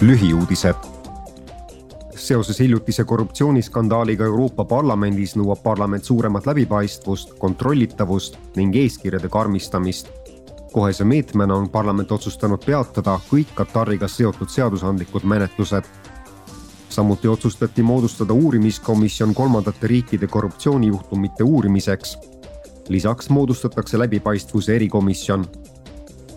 lühiuudised. seoses hiljutise korruptsiooniskandaaliga Euroopa Parlamendis nõuab parlament suuremat läbipaistvust, kontrollitavust ning eeskirjade karmistamist. kohese meetmena on parlament otsustanud peatada kõik Katariga seotud seadusandlikud menetlused. samuti otsustati moodustada uurimiskomisjon kolmandate riikide korruptsioonijuhtumite uurimiseks. lisaks moodustatakse läbipaistvuse erikomisjon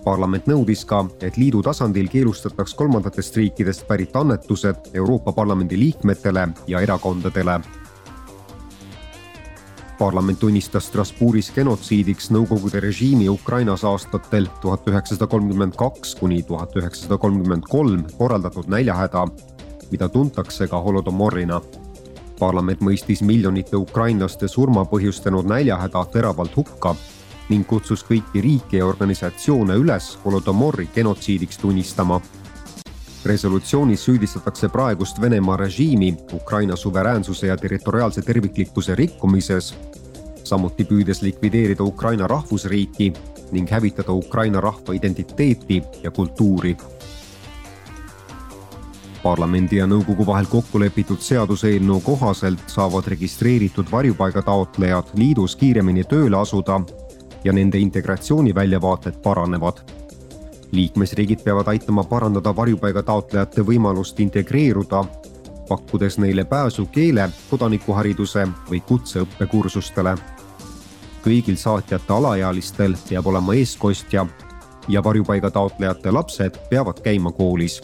parlament nõudis ka, et liidu tasandil keelustataks kolmandatest riikidest pärit annetused Euroopa Parlamendi liikmetele ja erakondadele. parlament tunnistas Strasbourgis genotsiidiks Nõukogude režiimi Ukrainas aastatel tuhat üheksasada kolmkümmend kaks kuni tuhat üheksasada kolmkümmend kolm korraldatud näljahäda, mida tuntakse ka holodomorina parlament mõistis miljonite ukrainlaste surma põhjustanud näljahäda teravalt hukka ning kutsus kõiki riike ja organisatsioone üles Holodomori genotsiidiks tunnistama. resolutsioonis süüdistatakse praegust Venemaa režiimi Ukraina suveräänsuse ja territoriaalse terviklikkuse rikkumises, samuti püüdes likvideerida Ukraina rahvusriiki ning hävitada Ukraina rahva identiteeti ja kultuuri parlamendi ja nõukogu vahel kokku lepitud seaduseelnõu kohaselt saavad registreeritud varjupaiga taotlejad liidus kiiremini tööle asuda ja nende integratsiooni väljavaated paranevad. liikmesriigid peavad aitama parandada varjupaiga taotlejate võimalust integreeruda, pakkudes neile pääsu keele, kodanikuhariduse või kutseõppekursustele. kõigil saatjate alaealistel peab olema eestkostja ja varjupaiga taotlejate lapsed peavad käima koolis